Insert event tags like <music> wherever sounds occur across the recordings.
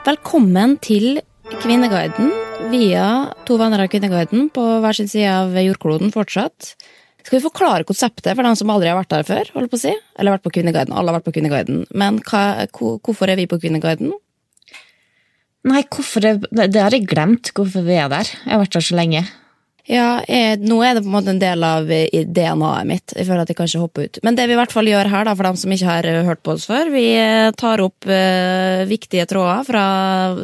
Velkommen til Kvinneguiden via to venner av Kvinneguiden på hver sin side av jordkloden fortsatt. Skal vi forklare konseptet for dem som aldri har vært der før? holdt på å si? Eller vært på Kvinneguiden. Alle har vært på Kvinneguiden. Men hva, hvorfor er vi på Kvinneguiden? Nei, hvorfor det, det har jeg glemt, hvorfor vi er der. Jeg har vært der så lenge. Ja, jeg, Nå er det på en måte en del av eh, DNA-et mitt. Jeg føler at jeg kan ikke hoppe ut. Men det vi i hvert fall gjør her, da, for dem som ikke har eh, hørt på oss før, vi eh, tar opp eh, viktige tråder fra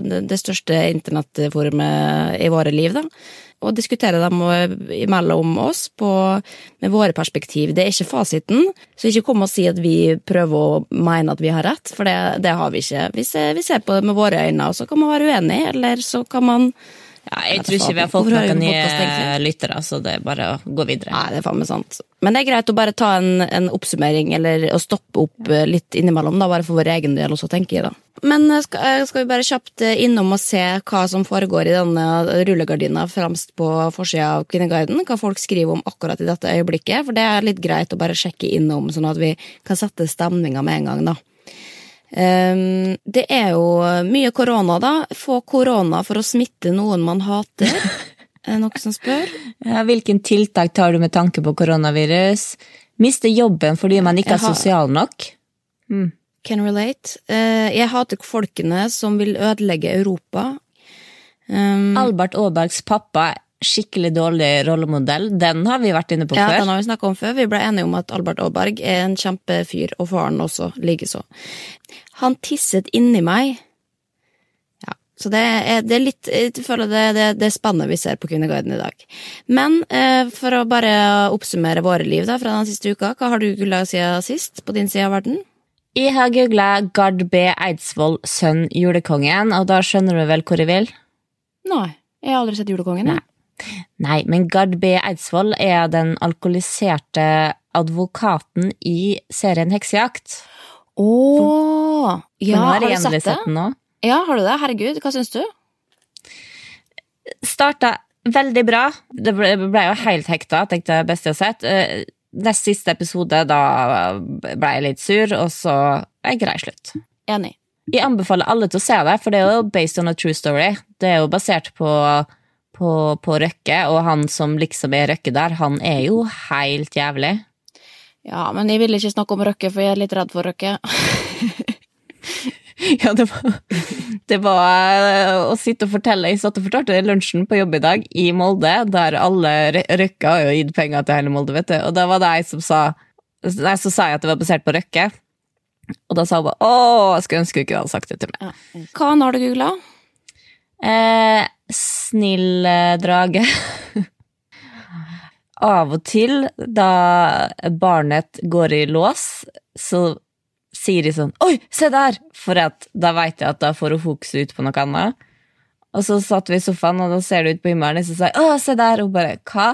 det største internettforumet i våre liv. da, Og diskuterer dem mellom oss på, med våre perspektiv. Det er ikke fasiten, så ikke kom og si at vi prøver å mene at vi har rett, for det, det har vi ikke. Vi ser, vi ser på det med våre øyne, og så kan man være uenig, eller så kan man Ja, jeg tror ikke vi har fått noen nye lyttere, så det er bare å gå videre. Nei, det er faen meg sant. Men det er greit å bare ta en, en oppsummering, eller å stoppe opp eh, litt innimellom, da, bare for vår egen del også, tenker jeg da. Men eh, skal, eh, skal vi bare kjapt innom og se hva som foregår i denne rullegardina fremst på forsida av Kvinneguiden? Hva folk skriver om akkurat i dette øyeblikket? For det er litt greit å bare sjekke innom, sånn at vi kan sette stemninga med en gang, da. Ehm, det er jo mye korona, da. Få korona for å smitte noen man hater. Er det noen som spør? <laughs> Ja, hvilken tiltak tar du med tanke på koronavirus? Miste jobben fordi man ikke er har- sosial nok? Can relate. Eh, jeg hater folkene som vil ødelegge Europa. Um, Albert Aabergs pappa, skikkelig dårlig rollemodell. Den har vi vært inne på ja, den har vi snakket om før. Vi ble enige om at Albert Aaberg er en kjempefyr, og faren også likeså. Han tisset inni meg. Ja, så det er, det er litt Jeg føler det, det, det spannet vi ser på Kvinneguiden i dag. Men eh, for å bare oppsummere våre liv da, fra den siste uka, hva har du gulla siden sist på din side av verden? Jeg har googla Gard B. Eidsvoll, sønn julekongen, og da skjønner du vel hvor jeg vil? Nei, jeg har aldri sett Julekongen. jeg. Nei, men Gard B. Eidsvoll er den alkoholiserte advokaten i serien Heksejakt. Å! Oh, ja, har har du sett det? nå. Ja, har du det? Herregud, hva syns du? Starta veldig bra. Det ble, ble jo helt hekta, tenkte jeg best jeg har sett. Eh, Nest siste episode, da ble jeg litt sur, og så er jeg grei slutt. Enig. Jeg anbefaler alle til å se det, for det er jo based on a true story. Det er jo basert på, på, på Røkke, og han som liksom er Røkke der, han er jo helt jævlig. Ja, men jeg vil ikke snakke om Røkke, for jeg er litt redd for Røkke. <laughs> Ja, det var, det var eh, å sitte og fortelle Jeg satt og fortalte lunsjen på jobb i dag i Molde, der alle Rø- Røkke har jo gitt penger til hele Molde, vet du. Og da var det ei som sa Nei, så sa jeg at det var basert på Røkke. Og da sa hun bare å, jeg skulle ønske du ikke hadde sagt det til meg. Hva har du googla? Eh, snill drage. Av og til, da barnet går i lås, så sier de sånn Oi, se der! For at da veit jeg at da får hun fokuset ut på noe annet. Og så satt vi i sofaen, og da ser du ut på himmelen, og så sa jeg Å, se der! Og hun bare Hva?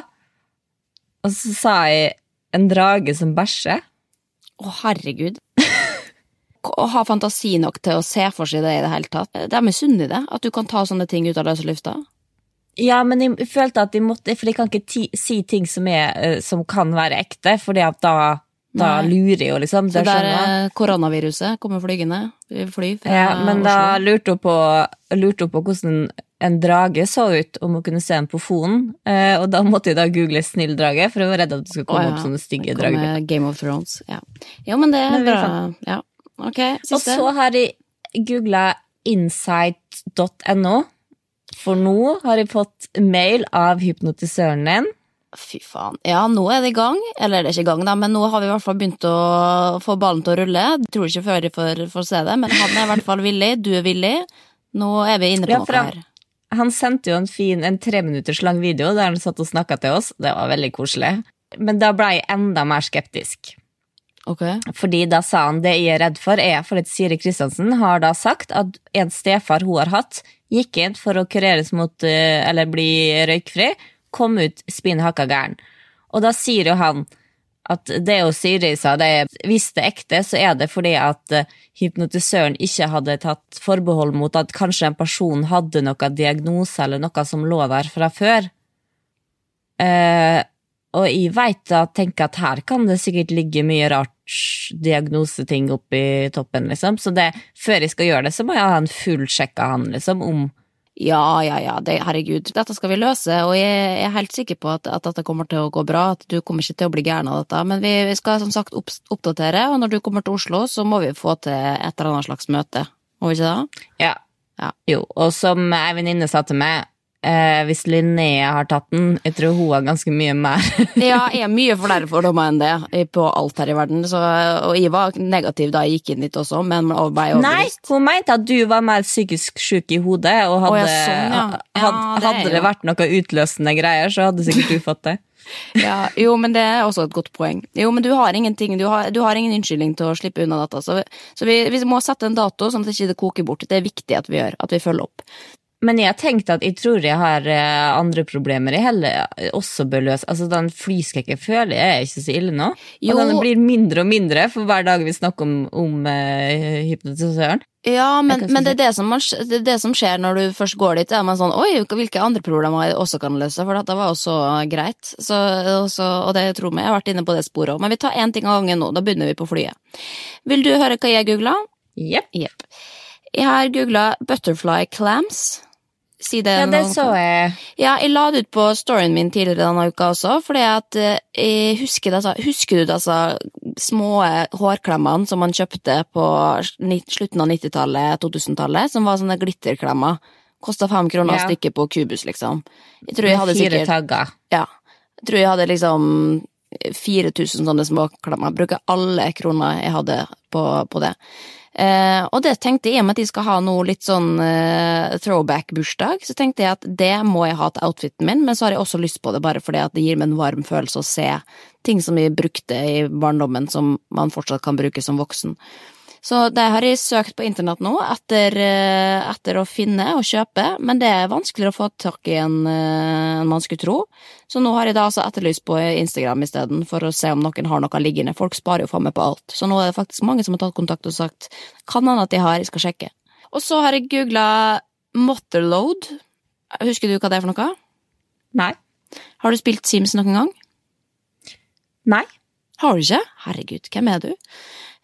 Og så sa jeg en drage som bæsjer. Å, herregud. Å ha fantasi nok til å se for seg det i det hele tatt. Det er misunnelige det. At du kan ta sånne ting ut av løse lufta. Ja, men jeg følte at de måtte For de kan ikke ti, si ting som, er, eh, som kan være ekte, fordi at da, da lurer jo, liksom. Så der eh, koronaviruset kommer flygende. Fly fra Ja, men da lurte hun på, lurte hun på hvordan en drage så ut, om hun kunne se den på fonen. Eh, og da måtte jeg da google 'snill drage', for jeg var redd at det skulle komme oh, ja. opp sånne stygge drager. Game of Thrones. Ja, jo, men det er bra. Ja. Ok, Og så har jeg googla insight.no, for nå har jeg fått mail av hypnotisøren din. Fy faen. Ja, nå er det i gang. Eller det er ikke i gang, da, men nå har vi i hvert fall begynt å få ballen til å rulle. Jeg tror ikke før jeg får, får se det, men han er i hvert fall villig. Du er villig. Nå er vi inne på Ja, noe her. Han sendte jo en fin, en treminutters lang video der han satt og snakka til oss. Det var veldig koselig. Men da ble jeg enda mer skeptisk. Ok. Fordi da sa han det jeg er redd for, er for at Siri Kristiansen har da sagt at en stefar hun har hatt, gikk inn for å kureres mot eh, eller bli røykfri, kom ut spinn hakka gæren. Og da sier jo han at det jo Siri sa, det er, hvis det er ekte, så er det fordi at eh, hypnotisøren ikke hadde tatt forbehold mot at kanskje en person hadde noen diagnose eller noe som lå der fra før. Eh, og jeg veit da, tenker at her kan det sikkert ligge mye rart diagnoseting oppi toppen, liksom. Så det, før jeg skal gjøre det, så må jeg ha en full sjekk av han, liksom, om Ja, ja, ja, det, herregud. Dette skal vi løse, og jeg er helt sikker på at, at dette kommer til å gå bra. At du kommer ikke til å bli gæren av dette. Men vi, vi skal som sagt opp, oppdatere, og når du kommer til Oslo, så må vi få til et eller annet slags møte. Må vi ikke det? Ja. Ja. Jo, og som ei venninne sa til meg, eh, hvis Linnea har tatt den, jeg tror hun har ganske mye mer. <laughs> Ja, jeg er mye flere fordommer enn det på alt her i verden. Så, og jeg var negativ da jeg gikk inn dit også, men ble overbevist. Nei, hun mente at du var mer psykisk syk i hodet, og hadde, Å, ja, sånn, ja. Ja, had- det hadde det vært noe utløsende greier, så hadde sikkert du fått det. <laughs> Ja, jo, men det er også et godt poeng. Jo, men du har ingenting, du har, du har ingen unnskyldning til å slippe unna dette. Så, så vi, vi må sette en dato, sånn at det ikke koker bort. Det er viktig at vi gjør, at vi følger opp. Men jeg tenkte at jeg tror jeg har eh, andre problemer jeg heller eh, også bør løse. Altså, den flyskrekken føler jeg er ikke så ille nå. Jo. Og den blir mindre og mindre for hver dag vi snakker om, om uh, hypnotisøren. Ja, men, men det, er det, som, man- det er det som skjer når du først går dit. Er man sånn Oi, hvilke andre problemer jeg også kan løse? For dette var jo så greit. Så, også, og det tror jeg jeg har vært inne på det sporet òg. Men vi tar én ting av gangen nå. Da begynner vi på flyet. Vil du høre hva jeg googla? Jepp. Yep. Jeg har googla butterfly clams. Si det Ja, det så jeg. Ja, jeg la det ut på storyen min tidligere denne uka også, fordi at eh, jeg husker, altså, husker du disse små hårklemmene som man kjøpte på slutten av 90-tallet, 2000-tallet, som var sånne glitterklemmer? Kosta fem kroner Ja. stykket på Kubus, liksom. Jeg tror jeg hadde Fire tagger. Ja. Jeg tror jeg hadde liksom 4000 sånne småklemmer. bruker alle kroner jeg hadde på, på det. Eh, og det tenkte jeg, i og med at de skal ha noe litt sånn eh, throwback-bursdag, så tenkte jeg at det må jeg ha til outfiten min, men så har jeg også lyst på det bare fordi at det gir meg en varm følelse å se ting som vi brukte i barndommen som man fortsatt kan bruke som voksen. Så det har jeg søkt på internett nå etter, eh, etter å finne og kjøpe, men det er vanskeligere å få tak i enn en man skulle tro. Så nå har jeg da altså etterlyst på Instagram isteden, for å se om noen har noe liggende. Folk sparer jo faen meg på alt. Så nå er det faktisk mange som har tatt kontakt og sagt kan hende at de har, jeg skal sjekke. Og så har jeg googla Motherload. Husker du hva det er for noe? Nei. Har du spilt Sims noen gang? Nei. Har du ikke? Herregud, hvem er du?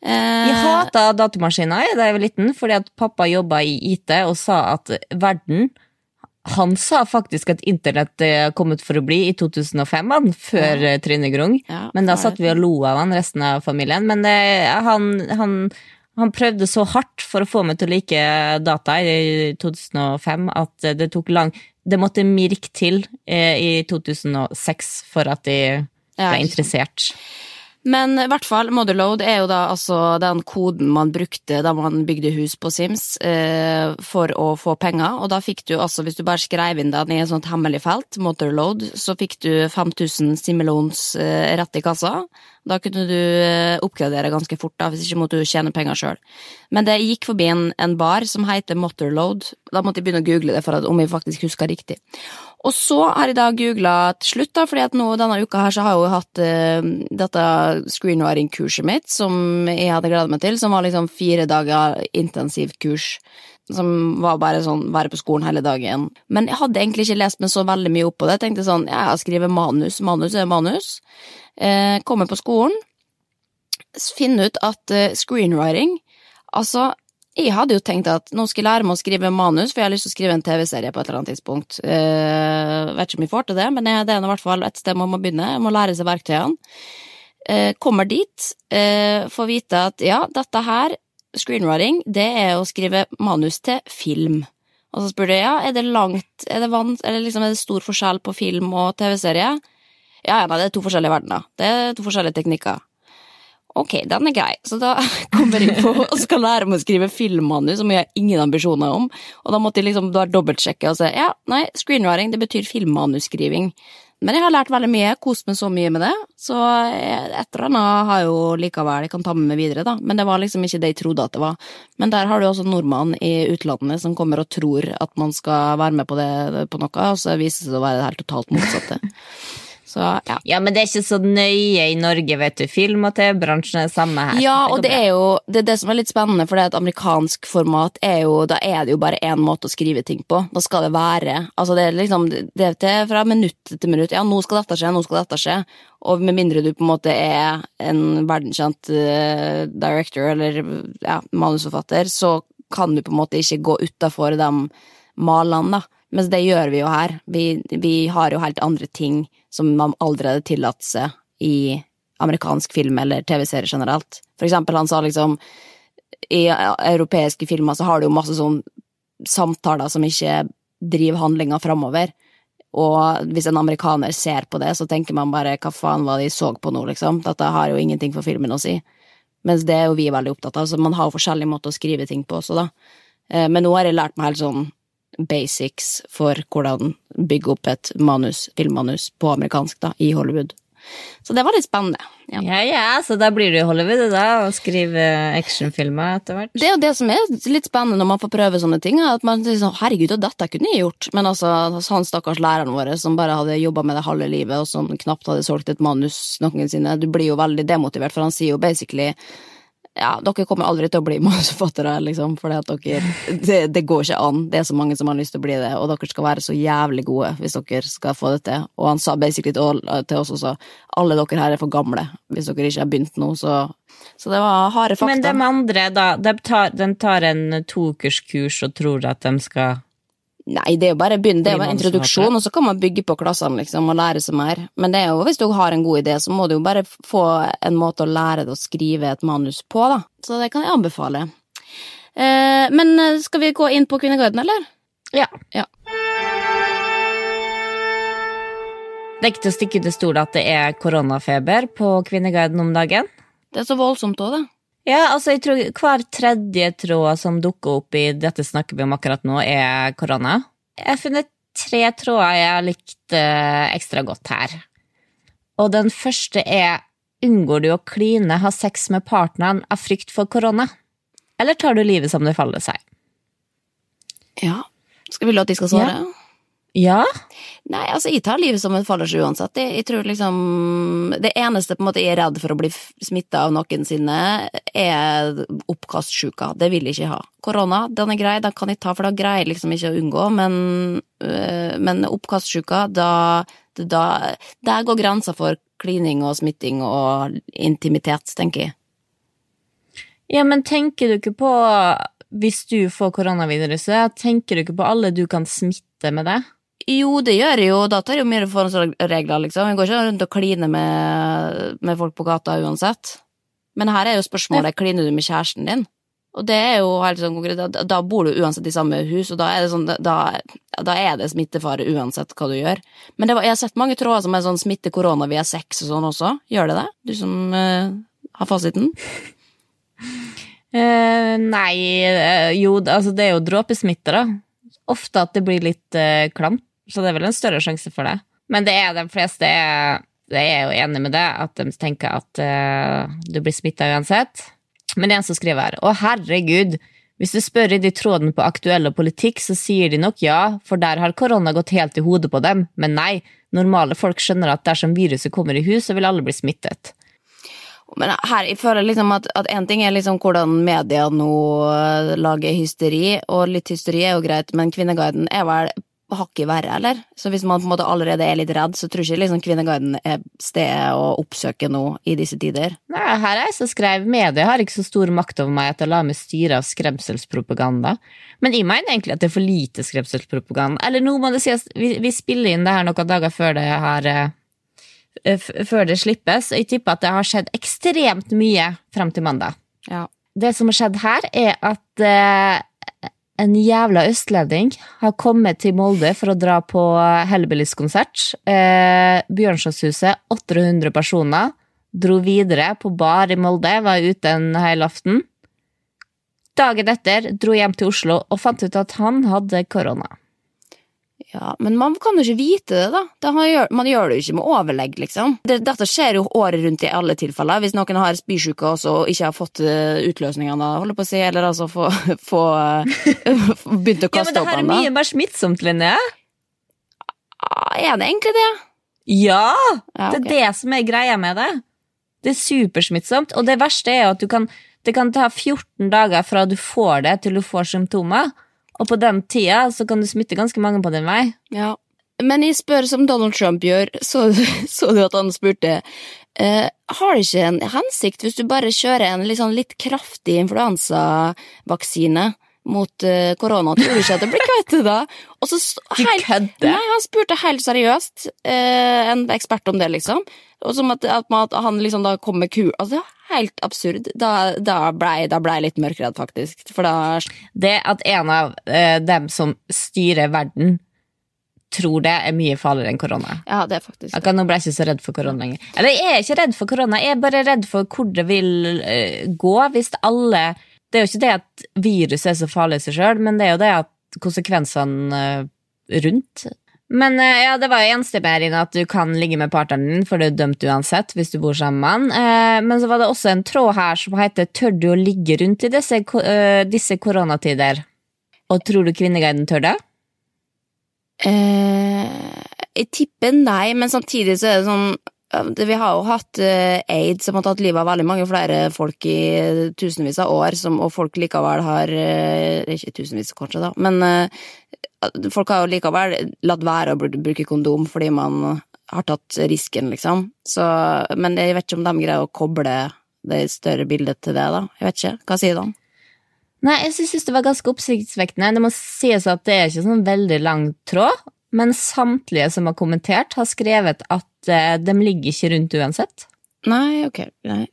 Eh, Jeg hata datamaskiner da jeg var liten, fordi at pappa jobba i IT og sa at verden han sa faktisk at internett kom kommet for å bli i 2005, han, før ja. Trine Grung. Ja, men da satt vi og lo av han, resten av familien. Men det, han, han, han, prøvde så hardt for å få meg til å like data i 2005 at det tok lang Det måtte mirk til eh, i 2006 for at de ble interessert. Men i hvert fall, Motherload er jo da altså den koden man brukte da man bygde hus på Sims eh, for å få penger, og da fikk du altså, hvis du bare skrev inn den i et sånt hemmelig felt, Motherload, så fikk du 5000 simulons eh, rett i kassa. Da kunne du eh, oppgradere ganske fort, da, hvis ikke måtte du tjene penger sjøl. Men det gikk forbi en, en bar som heter Motherload, da måtte jeg begynne å google det for at, om jeg faktisk huska riktig. Og så har jeg da googla til slutt, da, fordi at nå denne uka her så har jeg jo hatt uh, dette screenwriting-kurset mitt som jeg hadde gleda meg til, som var liksom fire dager intensivt kurs. Som var bare sånn være på skolen hele dagen. Men jeg hadde egentlig ikke lest meg så veldig mye opp på det. Jeg tenkte sånn, ja, jeg skriver manus, manus er manus. Eh, kommer på skolen, finne ut at uh, screenwriting Altså, jeg hadde jo tenkt at nå skal jeg lære meg å skrive manus, for jeg har lyst til å skrive en TV-serie på et eller annet tidspunkt. Uh, vet ikke om jeg får til det, men det er i hvert fall et sted man må begynne. Jeg må lære seg verktøyene. Uh, kommer dit, uh, får vite at ja, dette her, screenwriting, det er å skrive manus til film. Og så spør du ja, er det langt, er det, vant, eller liksom, er det stor forskjell på film og TV-serie? Ja, ja, nei, det er to forskjellige verdener. Det er to forskjellige teknikker. Ok, den er grei. Så da <laughs> kommer jeg på og skal lære meg å skrive filmmanus, som jeg har ingen ambisjoner om. Og da måtte jeg liksom da dobbeltsjekke og se, ja, nei, screenwriting det betyr filmmanusskriving. Men jeg har lært veldig mye, kost meg så mye med det, så et eller annet har jeg jo likevel jeg kan ta med meg videre, da. Men det var liksom ikke det jeg trodde at det var. Men der har du også nordmann i utlandet som kommer og tror at man skal være med på det på noe, og så viser det seg å være det helt totalt motsatte. <laughs> Så, ja. ja. men det er ikke så nøye i Norge, vet du. Film- og TV-bransjen er det samme her. Ja, og det, er jo det, er det som er litt spennende, for det er et amerikansk format er jo Da er det jo bare én måte å skrive ting på. Da skal det være Altså, det er liksom det er fra minutt til minutt. Ja, nå skal dette skje, nå skal dette skje. Og med mindre du på en måte er en verdenskjent uh, director eller ja, manusforfatter, så kan du på en måte ikke gå utafor de malene, da. Mens det gjør vi jo her. Vi, vi har jo helt andre ting som man allerede tillater seg i amerikansk film eller TV-serier generelt. For eksempel, han sa liksom i europeiske filmer så har du jo masse sånn samtaler som ikke driver handlinga framover. Og hvis en amerikaner ser på det, så tenker man bare hva faen var det de så på nå, liksom. Dette har jo ingenting for filmen å si. Mens det er jo vi veldig opptatt av, så man har jo forskjellige måter å skrive ting på også, da. Eh, men nå har jeg lært meg helt sånn basics for hvordan bygge opp et manus, filmmanus på amerikansk da, i Hollywood. Så det var litt spennende. Ja, ja, ja så da blir du i Hollywood da, og skriver actionfilmer etter hvert? Det er jo det som er litt spennende når man får prøve sånne ting, at man sier sånn herregud, og dette kunne jeg gjort, men altså han stakkars læreren vår som bare hadde jobba med det halve livet, og som knapt hadde solgt et manus noensinne, du blir jo veldig demotivert, for han sier jo basically ja, dere kommer aldri til å bli <laughs> manusforfattere, liksom, for det, det, går ikke an. Det er så mange som har lyst til å bli det, og dere skal være så jævlig gode hvis dere skal få det til. Og han sa basically til, oss også alle dere her er for gamle hvis dere ikke har begynt nå, så så det var harde fakta. Men de andre, da? De tar, de tar en tokerskurs og tror at de skal Nei, det er jo bare begynne, det er jo en introduksjon, og så kan man bygge på klassene liksom, og lære seg mer. Men det er jo, hvis du har en god idé, så må du jo bare få en måte å lære deg å skrive et manus på, da. Så det kan jeg anbefale. Eh, men eh, skal vi gå inn på Kvinneguiden, eller? Ja. ja. Det er ikke til å stikke under stol at det er koronafeber på Kvinneguiden om dagen. Det er så voldsomt òg, det. Ja, altså jeg tror hver tredje tråd som dukker opp i dette snakker vi om akkurat nå, er korona. Jeg har funnet tre tråder jeg har likt uh, ekstra godt her. Og den første er Unngår du å kline, ha sex med partneren av frykt for korona? Eller tar du livet som det faller seg? Ja. Skal vi la de skal svare? Ja. Ja? Nei, altså, jeg tar livet som et fallers uansett. Jeg, jeg, tror liksom Det eneste på en måte jeg er redd for å bli smitta av noen sine, er oppkastsjuka. Det vil jeg ikke ha. Korona, den er grei, den kan jeg ta, for da greier jeg liksom ikke å unngå, men, øh, men oppkastsjuka, da, da Der går grensa for klining og smitting og intimitet, tenker jeg. Ja, men tenker du ikke på hvis du får koronaviruset, tenker du ikke på alle du kan smitte med det? Jo, det gjør jeg jo. Da tar jeg jo mye forhåndsregler, liksom. Jeg går ikke rundt og kliner med, med folk på gata uansett. Men her er jo spørsmålet kliner du med kjæresten din. Og det er jo helt sånn konkret, da, da bor du uansett i samme hus, og da er det, sånn, da, da er det smittefare uansett hva du gjør. Men var, jeg har sett mange tråder som er sånn smitte korona via sex og sånn også. Gjør det det? Du som uh, har fasiten? Uh, <laughs> nei, uh, jo, altså det er jo dråpesmitte, da. Ofte at det blir litt klamt, så det er vel en større sjanse for det. Men det er de fleste er, er jo enig med det, at de tenker at du blir smitta uansett. Men det er en som skriver her. Å, herregud. Hvis du spør i de tråden på aktuell og politikk, så sier de nok ja, for der har korona gått helt i hodet på dem. Men nei, normale folk skjønner at dersom viruset kommer i hus, så vil alle bli smittet. Men her, jeg føler liksom at, at en ting er liksom hvordan media nå lager hysteri, og litt hysteri er jo greit, men Kvinneguiden er vel hakket verre, eller? Så hvis man på en måte allerede er litt redd, så tror ikke liksom Kvinneguiden er stedet å oppsøke nå i disse tider. Nei, her er jeg som skrev media har ikke så stor makt over meg at jeg lar meg styre av skremselspropaganda. Men jeg mener egentlig at det er for lite skremselspropaganda. Eller nå må det sies, vi, vi spiller inn det her noen dager før det har eh, før det slippes, og jeg tipper at det har skjedd ekstremt mye frem til mandag. Ja. Det som har skjedd her, er at eh, en jævla østlending har kommet til Molde for å dra på Hellbillies-konsert. Eh, Bjørnsonshuset, 800 personer. Dro videre på bar i Molde, var ute en hel aften. Dagen etter dro hjem til Oslo og fant ut at han hadde korona. Ja, Men man kan jo ikke vite det, da. Det har, man gjør det jo ikke med overlegg, liksom. Det, dette skjer jo året rundt i alle tilfeller. Hvis noen har spysjuke også og ikke har fått uh, utløsningene, holder på å si, eller altså få, <laughs> få uh, begynt å kaste opp Ja, men det her er mye mer smittsomt, Linje. Ah, er det egentlig det? Ja! Ja, Det er det som er greia med det. Det er supersmittsomt, og det verste er jo at du kan, det kan ta 14 dager fra du får det til du får symptomer. Og på den tida så kan du smitte ganske mange på din vei. Ja. Men jeg spør som Donald Trump gjør, <laughs> så, så du at han spurte eh, Har det ikke en hensikt hvis du bare kjører en sånn litt kraftig influensavaksine mot eh, korona? Tror du ikke at det blir kvitt det da? Og så, <laughs> helt-? Nei, han spurte helt seriøst eh, en ekspert om det, liksom. Og som at, at, man, at han liksom da kom med kur... Altså, helt absurd. Da, da blei ble jeg litt mørkredd, faktisk. For da Det at en av eh, dem som styrer verden, tror det er mye farligere enn korona. Ja, det er faktisk Akkurat nå ble jeg ikke så redd for korona lenger. Eller jeg er ikke redd for korona, jeg er bare redd for hvor det vil eh, gå hvis alle Det er jo ikke det at viruset er så farlig i seg sjøl, men det er jo det at konsekvensene eh, rundt Men eh, ja, det var jo eneste inne at du kan ligge med partneren din, for du er dømt uansett hvis du bor sammen med han. Eh, Men så var det også en tråd her som heter 'Tør du å ligge rundt i disse, eh, disse koronatider'? Og tror du Kvinneguiden tør det? Eh, jeg tipper nei, men samtidig så er det sånn Vi har jo hatt aids som har tatt livet av veldig mange flere folk i tusenvis av år, som, og folk likevel har Ikke tusenvis, kanskje, da, men folk har jo likevel latt være å bruke kondom fordi man har tatt risken, liksom. Så, men jeg vet ikke om de greier å koble det større bildet til det, da. Jeg vet ikke. Hva sier du om? Nei, jeg synes det var ganske oppsiktsvekkende. Det må sies at det er ikke sånn veldig lang tråd, men samtlige som har kommentert, har skrevet at eh, de ligger ikke rundt uansett. Nei, ok. Nei.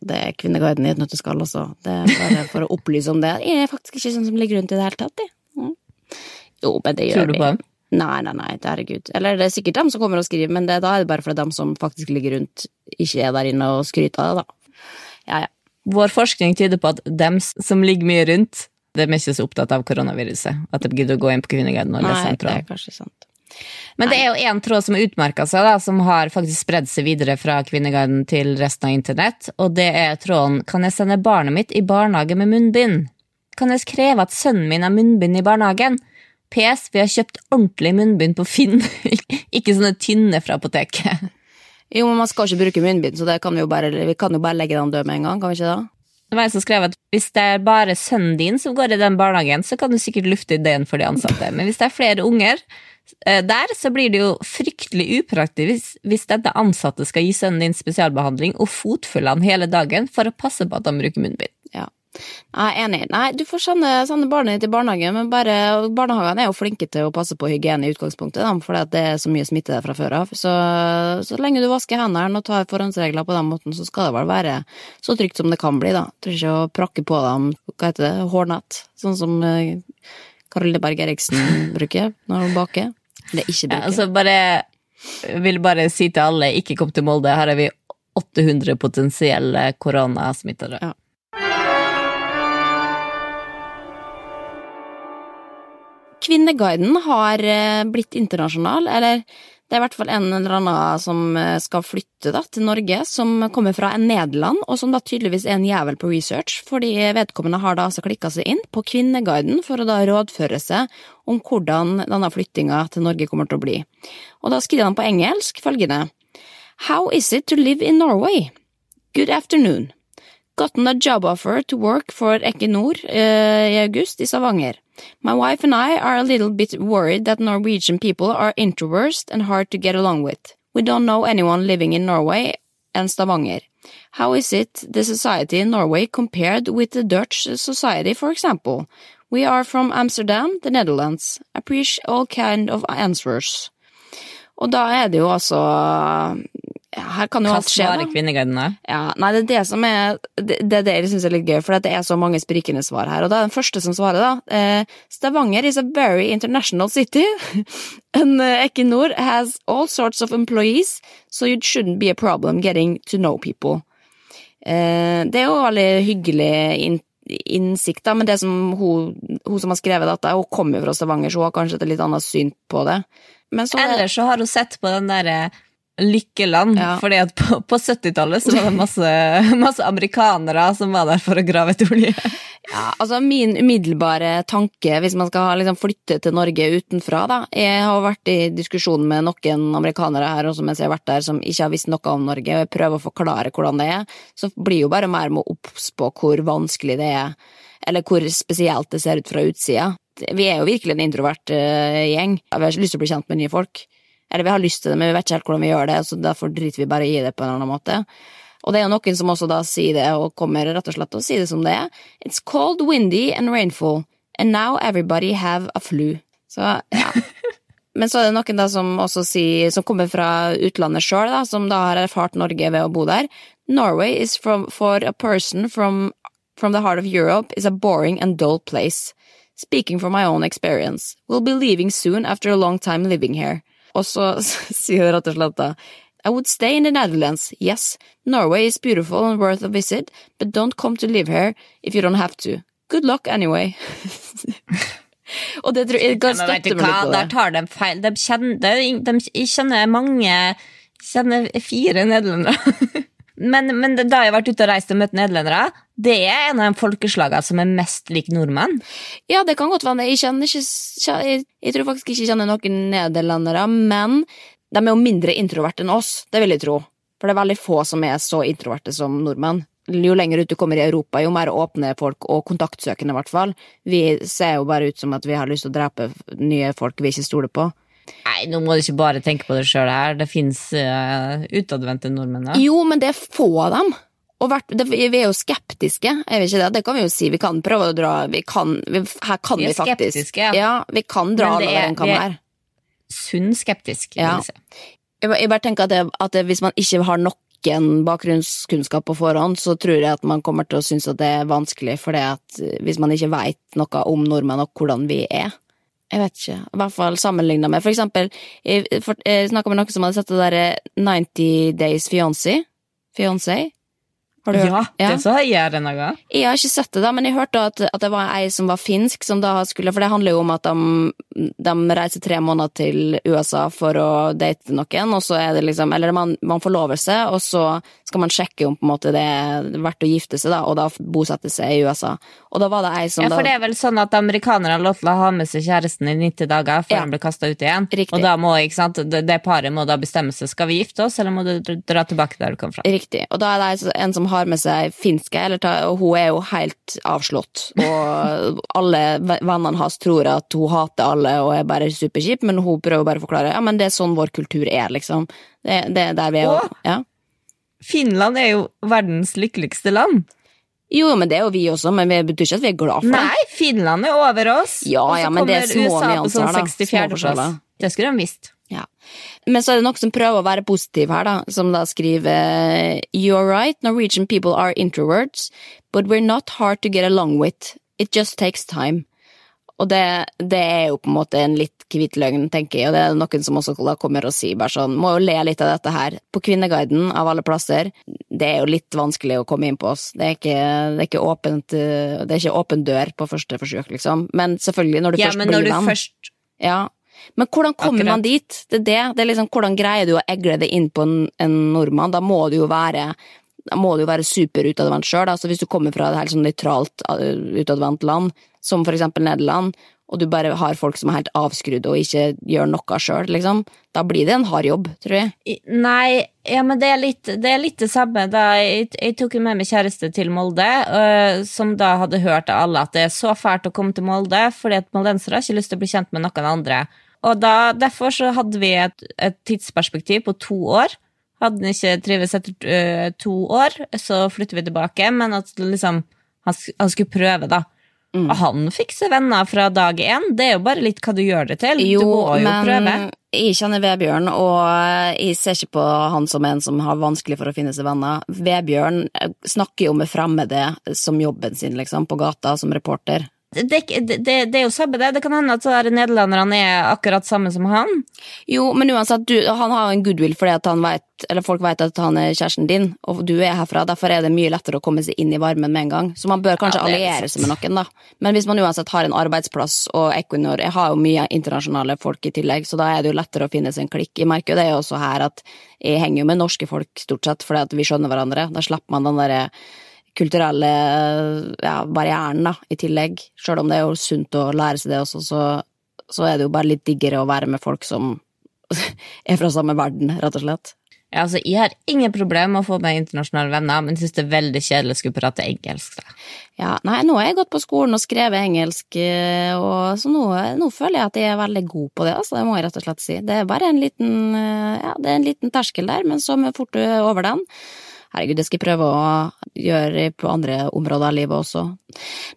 Det er Kvinneguiden i et nøtteskall også. Det er bare for å opplyse om det. Jeg er faktisk ikke sånn som ligger rundt i det hele tatt, jeg. Mm. Jo, men det gjør Tror du på dem? Nei, nei, nei, herregud. Eller det er sikkert dem som kommer og skriver, men det, da er det bare fordi dem som faktisk ligger rundt, ikke er der inne og skryter av det, da. Ja, ja. Vår forskning tyder på at dem som ligger mye rundt, de er ikke så opptatt av koronaviruset. At de gidder å gå inn på Kvinneguiden og lese Nei, tråd. det er kanskje sant. Men det er jo en tråd som har utmerka seg, da, som har faktisk spredd seg videre fra Kvinneguiden til resten av internett, og det er tråden 'Kan jeg sende barnet mitt i barnehage med munnbind?' Kan jeg kreve at sønnen min har munnbind i barnehagen? PS, vi har kjøpt ordentlig munnbind på Finn, <laughs> ikke sånne tynne fra apoteket. Jo, men man skal ikke bruke munnbind, så det kan vi bare, vi kan jo bare legge den død med en gang, kan vi ikke det? Det var en som skrev at hvis det er bare sønnen din som går i den barnehagen, så kan du sikkert lufte ideen for de ansatte. Men hvis det er flere unger eh, der, så blir det jo fryktelig upraktisk hvis, hvis dette ansatte skal gi sønnen din spesialbehandling og fotfølge han hele dagen for å passe på at han bruker munnbind. Er enig. Nei, du får sende, sende barnet ditt i barnehagen, men bare barnehagene er jo flinke til å passe på hygiene i utgangspunktet, da, fordi at det er så mye smitte der fra før av. Så, så lenge du vasker hendene og tar forhåndsregler på den måten, så skal det vel være så trygt som det kan bli, da. Trenger ikke å prakke på dem, hva heter det, hårnett, sånn som eh, Karoline Berg Eriksen <laughs> bruker når hun baker. Det er ikke Ja, altså bare, vil bare si til alle, ikke kom til Molde. Her er vi 800 potensielle koronasmittede. Ja. Kvinneguiden har eh, blitt internasjonal, eller det er i hvert fall en eller annen som eh, skal flytte da, til Norge, som kommer fra en Nederland, og som da tydeligvis er en jævel på research, fordi vedkommende har da altså klikka seg inn på Kvinneguiden for å da rådføre seg om hvordan denne flyttinga til Norge kommer til å bli. Og da skriver han på engelsk følgende How is it to live in Norway? Good afternoon. Gotten a job offer to work for Equinor uh, i august i Stavanger. My wife and I are a little bit worried that Norwegian people are introverts and hard to get along with. We don't know anyone living in Norway and Stavanger. How is it the society in Norway compared with the Dutch society, for example? We are from Amsterdam, the Netherlands. Appreciate all kind of answers. Og da er det jo altså Her kan jo alt skje, da. svarer Kvinneguiden da? Ja, nei, det er det som er Det, det er det jeg syns er litt gøy, for det er så mange sprikende svar her. Og da er den første som svarer, da. Eh, Stavanger is a very international city. <laughs> And uh, Equinor has all sorts of employees, so it shouldn't be a problem getting to know people. Eh, det er jo veldig hyggelig inn, innsikt, da, men det som hun, hun som har skrevet dette, hun kommer jo fra Stavanger, så hun har kanskje et litt annet syn på det. Men så Eller så har hun sett på den derre Lykkeland, Ja. fordi at på, på 70-tallet så var det masse, <laughs> masse amerikanere som var der for å grave etter olje. Ja, altså Min umiddelbare tanke, hvis man skal liksom flytte til Norge utenfra da, Jeg har vært i diskusjon med noen amerikanere her også mens jeg har vært der, som ikke har visst noe om Norge, og jeg prøver å forklare hvordan det er. Så blir jo bare mer med obs på hvor vanskelig det er, eller hvor spesielt det ser ut fra utsida. Vi er jo virkelig en introvert eh, gjeng. Vi har ikke lyst til å bli kjent med nye folk. Eller vi har lyst til det, men vi vet ikke helt hvordan vi gjør det, så derfor driter vi bare i det på en eller annen måte. Og det er jo noen som også da sier det, og kommer rett og slett til å si det som det er. It's cold, windy and rainful, and now everybody have a flu. Så, ja. <laughs> Men så er det noen da som også sier, som kommer fra utlandet sjøl, som da har erfart Norge ved å bo der. Norway is from, for a person from, from the heart of Europe is a boring and dull place. Speaking from my own experience. We'll be leaving soon after a long time living here. Og så <laughs> sier hun rett og slett da I would stay in the Netherlands, yes. Norway is beautiful and worth a visit, but don't come to live here if you don't have to. Good luck anyway. <laughs> Og det tror jeg, jeg støtter meg litt på der tar de feil. De kjenner, de, kjenner mange kjenner fire nederlendere. <laughs> Men, men da jeg har vært ute og reist og møtt nederlendere, det er en av de folkeslagene som er mest lik nordmenn. Ja, det kan godt være. Jeg, ikke, jeg, jeg tror faktisk ikke jeg kjenner noen nederlendere, men de er jo mindre introverte enn oss, det vil jeg tro. For det er veldig få som er så introverte som nordmenn. Jo lenger ut du kommer i Europa, jo mer åpne folk, og kontaktsøkende i hvert fall. Vi ser jo bare ut som at vi har lyst til å drepe nye folk vi ikke stoler på. Nei, nå må du ikke bare tenke på det sjøl her. Det fins uh, utadvendte nordmenn. Ja. Jo, men det er få av dem. Og vært, det, vi er jo skeptiske, er vi ikke det? Det kan vi jo si. Vi kan prøve å dra vi kan, vi, Her kan Vi vi, faktisk ja. vi kan dra det over er- en kam er- her. Sunn skeptisk. vil Ja. jeg si. Jeg, bare- jeg bare tenker at, det, at det, hvis man ikke har noen bakgrunnskunnskap på forhånd, så tror jeg at man kommer til å synes at det er vanskelig, for eh, hvis man ikke veit noe om nordmenn og hvordan vi er. Jeg vet ikke. I hvert fall sammenligna med For eksempel, jeg, for- jeg snakka med noen som hadde sett det derre 90 Days Fiancé. Fiancé? Har du Ja, hørt? det så har jeg denne gang. Jeg har ikke sett det, da, men jeg hørte at, at det var ei som var finsk, som da skulle For det handler jo om at de, de reiser tre måneder til USA for å date noen, og så er det liksom Eller man, man forlover seg, og så skal man sjekke om på en måte det er verdt å gifte seg, da, og da bosette seg i USA. Og da var det ei som Ja, for det er vel sånn at amerikanere har lov til å ha med seg kjæresten i 90 dager før Ja. han blir kasta ut igjen. Riktig. Og da må ikke sant, det, det paret må da bestemme seg skal vi gifte oss, eller må du dra- dra tilbake der du kom fra. Riktig. Og da er det en som har med seg finske, eller og hun er jo helt avslått. Og alle vennene hans tror at hun hater alle og er bare superkjip, men hun prøver bare å forklare ja, men det er sånn vår kultur er, liksom. Det, det er der vi er. Å! Ja. Finland er jo verdens lykkeligste land. Jo, men det er jo vi også, men det betyr ikke at vi er glad for det. Nei, Finland er over oss. Ja, og så ja, men det er kommer USA på sånn da. Små 64. forskjeller. plass. Det skulle de visst. Ja. Men så er det noen som prøver å være positiv her, da, som da skriver You're right, Norwegian people are introverts, but we're not hard to get along with. It just takes time. Og det, det er jo på en måte en litt hvit løgn, tenker jeg, og det er noen som også kommer og sier bare sånn, må jo le litt av dette her. På Kvinneguiden, av alle plasser, det er jo litt vanskelig å komme inn på oss. Det er ikke, det er ikke, åpent, det er ikke åpen dør på første forsøk, liksom. Men selvfølgelig, når du Ja, først men blir når du venn. først Ja. Men hvordan kommer Akkurat. man dit? Det er det. det er liksom, hvordan greier du å egle det inn på en, en nordmann? Da må du jo være da må du jo være superutadvendt sjøl. Altså hvis du kommer fra et helt sånn nøytralt uh, utadvendt land, som for eksempel Nederland, og du bare har folk som er helt avskrudd og ikke gjør noe sjøl, liksom, da blir det en hard jobb, tror jeg. Nei, ja, men det er litt det, er litt det samme. Da jeg, jeg tok jo med meg kjæreste til Molde, øh, som da hadde hørt av alle at det er så fælt å komme til Molde, fordi at moldensere har ikke lyst til å bli kjent med noen andre. Og da, derfor så hadde vi et, et tidsperspektiv på to år. Hadde han ikke trives etter uh, to år, så flytter vi tilbake, men at liksom, han, han skulle prøve, da. Mm. Og han fikk seg venner fra dag én. Det er jo bare litt hva du gjør det til. Jo, du må jo men prøve. jeg kjenner Vebjørn, og jeg ser ikke på han som en som har vanskelig for å finne seg venner. Vebjørn eh, snakker jo med fremmede som jobben sin, liksom, på gata som reporter. Det, det, det, er jo samme det. Det kan hende at er nederlenderne er akkurat samme som han. Jo, men uansett, du, han har en goodwill fordi at han vet, eller folk vet at han er kjæresten din, og du er herfra. Derfor er det mye lettere å komme seg inn i varmen med en gang. Så man bør kanskje Ja, er alliere seg med noen, da. Men hvis man uansett har en arbeidsplass, og Equinor Jeg har jo mye internasjonale folk i tillegg, så da er det jo lettere å finne seg en klikk. Jeg merker jo det er også her at jeg henger jo med norske folk, stort sett, fordi at vi skjønner hverandre. Da slipper man den derre kulturelle ja, barrieren, da, i tillegg. Sjøl om det er jo sunt å lære seg det også, så, så er det jo bare litt diggere å være med folk som <laughs> er fra samme verden, rett og slett. Ja, altså, jeg har ingen problem med å få meg internasjonale venner, men syns det er veldig kjedelig å skulle prate engelsk. Da. Ja, nei, nå har jeg gått på skolen og skrevet engelsk, eh, og så nå, nå føler jeg at jeg er veldig god på det, altså, det må jeg rett og slett si. Det er bare en liten, eh, ja, det er en liten terskel der, men så fort du er over den, herregud, det skal jeg prøve å gjøre på andre områder av livet også.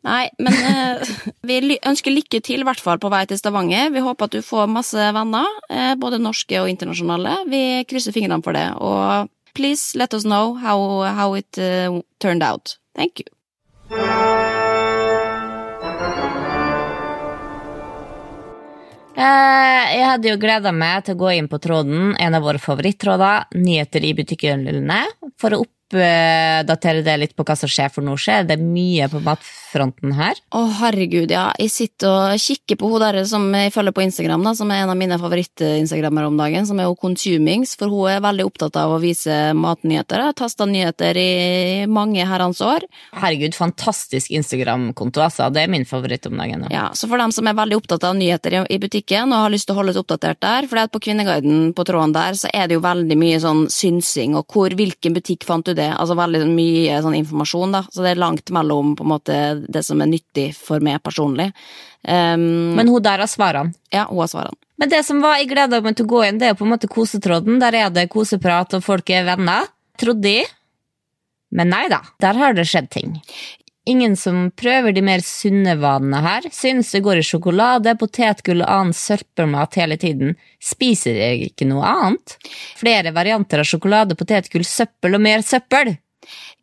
Nei, men eh, <laughs> vi ønsker lykke til, i hvert fall på vei til Stavanger. Vi håper at du får masse venner, eh, både norske og internasjonale. Vi krysser fingrene for det, og please let us know how, how it uh, turned out. Thank you. Jeg hadde jo gleda meg til å gå inn på tråden, en av våre favorittråder, nyheter i butikkhyllene, for å oppdatere det litt på hva som skjer for nå. Skjer det mye på matfronten her? Å, herregud, ja. Jeg sitter og kikker på hun der som jeg følger på Instagram, da, som er en av mine favoritt-instagrammere om dagen, som er jo Consumings, for hun er veldig opptatt av å vise matnyheter. Har tasta nyheter i mange herrens år. Herregud, fantastisk Instagram-konto, altså. Det er min favoritt om dagen. da. Ja, så for dem som er veldig opptatt av nyheter i, i butikken og har lyst til å holde seg oppdatert der, for på Kvinneguiden på tråden der, så er det jo veldig mye sånn synsing, og hvor, hvilken butikk fant du det? Altså veldig mye sånn informasjon, da. Så det er langt mellom på en måte det som er nyttig for meg personlig. Um, Men hun der har svarene. ja, hun har svarene. Men det som var jeg gleda meg til å gå inn, det er på en måte kosetråden. Der er det koseprat, og folk er venner. Trodde jeg. Men nei da, der har det skjedd ting. Ingen som prøver de mer sunne vanene her. Synes det går i sjokolade, potetgull og annen søppelmat hele tiden. Spiser jeg ikke noe annet? Flere varianter av sjokolade, potetgull, søppel og mer søppel.